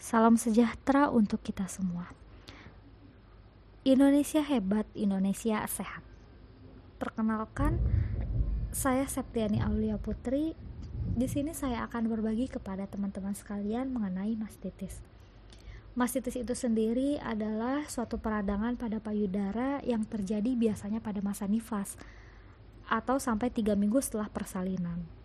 Salam sejahtera untuk kita semua. Indonesia hebat, Indonesia sehat. Perkenalkan, saya Septiani Aulia Putri. Di sini saya akan berbagi kepada teman-teman sekalian mengenai mastitis. Mastitis itu sendiri adalah suatu peradangan pada payudara yang terjadi biasanya pada masa nifas atau sampai 3 minggu setelah persalinan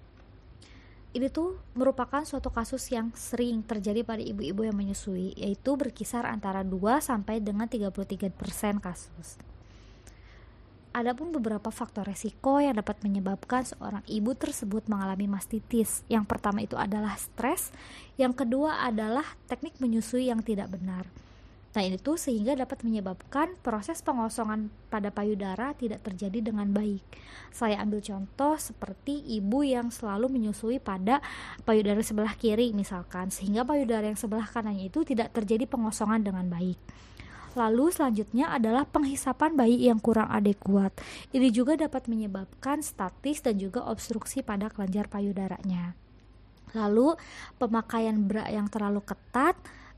ini tuh merupakan suatu kasus yang sering terjadi pada ibu-ibu yang menyusui, yaitu berkisar antara 2 sampai dengan 33% kasus. Adapun beberapa faktor resiko yang dapat menyebabkan seorang ibu tersebut mengalami mastitis. Yang pertama itu adalah stres, yang kedua adalah teknik menyusui yang tidak benar Nah, itu sehingga dapat menyebabkan proses pengosongan pada payudara tidak terjadi dengan baik. Saya ambil contoh seperti ibu yang selalu menyusui pada payudara sebelah kiri misalkan, sehingga payudara yang sebelah kanannya itu tidak terjadi pengosongan dengan baik. Lalu selanjutnya adalah penghisapan bayi yang kurang adekuat. Ini juga dapat menyebabkan statis dan juga obstruksi pada kelenjar payudaranya. Lalu pemakaian bra yang terlalu ketat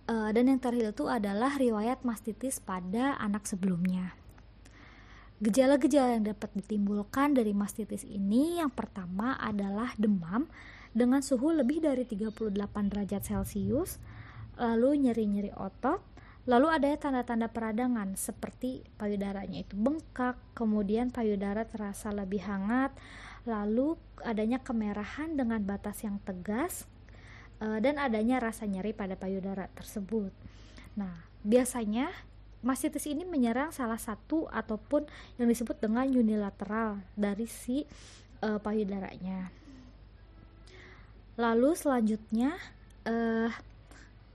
uh, dan yang terakhir itu adalah riwayat mastitis pada anak sebelumnya. Gejala-gejala yang dapat ditimbulkan dari mastitis ini yang pertama adalah demam dengan suhu lebih dari 38 derajat Celcius, lalu nyeri-nyeri otot, lalu ada tanda-tanda peradangan seperti payudaranya itu bengkak, kemudian payudara terasa lebih hangat, lalu adanya kemerahan dengan batas yang tegas, uh, dan adanya rasa nyeri pada payudara tersebut. Nah, biasanya mastitis ini menyerang salah satu ataupun yang disebut dengan unilateral dari si uh, payudaranya. Lalu selanjutnya, uh,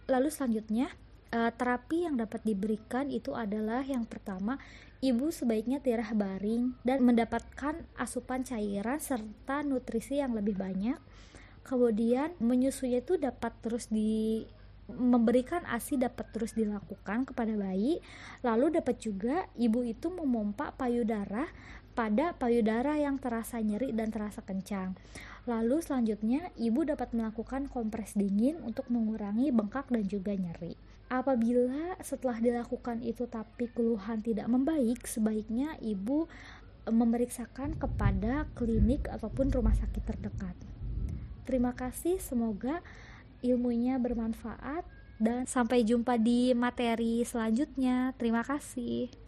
lalu selanjutnya uh, terapi yang dapat diberikan itu adalah yang pertama ibu sebaiknya tirah baring dan mendapatkan asupan cairan serta nutrisi yang lebih banyak kemudian menyusui itu dapat terus di memberikan ASI dapat terus dilakukan kepada bayi. Lalu dapat juga ibu itu memompa payudara pada payudara yang terasa nyeri dan terasa kencang. Lalu selanjutnya ibu dapat melakukan kompres dingin untuk mengurangi bengkak dan juga nyeri. Apabila setelah dilakukan itu tapi keluhan tidak membaik sebaiknya ibu memeriksakan kepada klinik ataupun rumah sakit terdekat Terima kasih, semoga ilmunya bermanfaat dan sampai jumpa di materi selanjutnya. Terima kasih.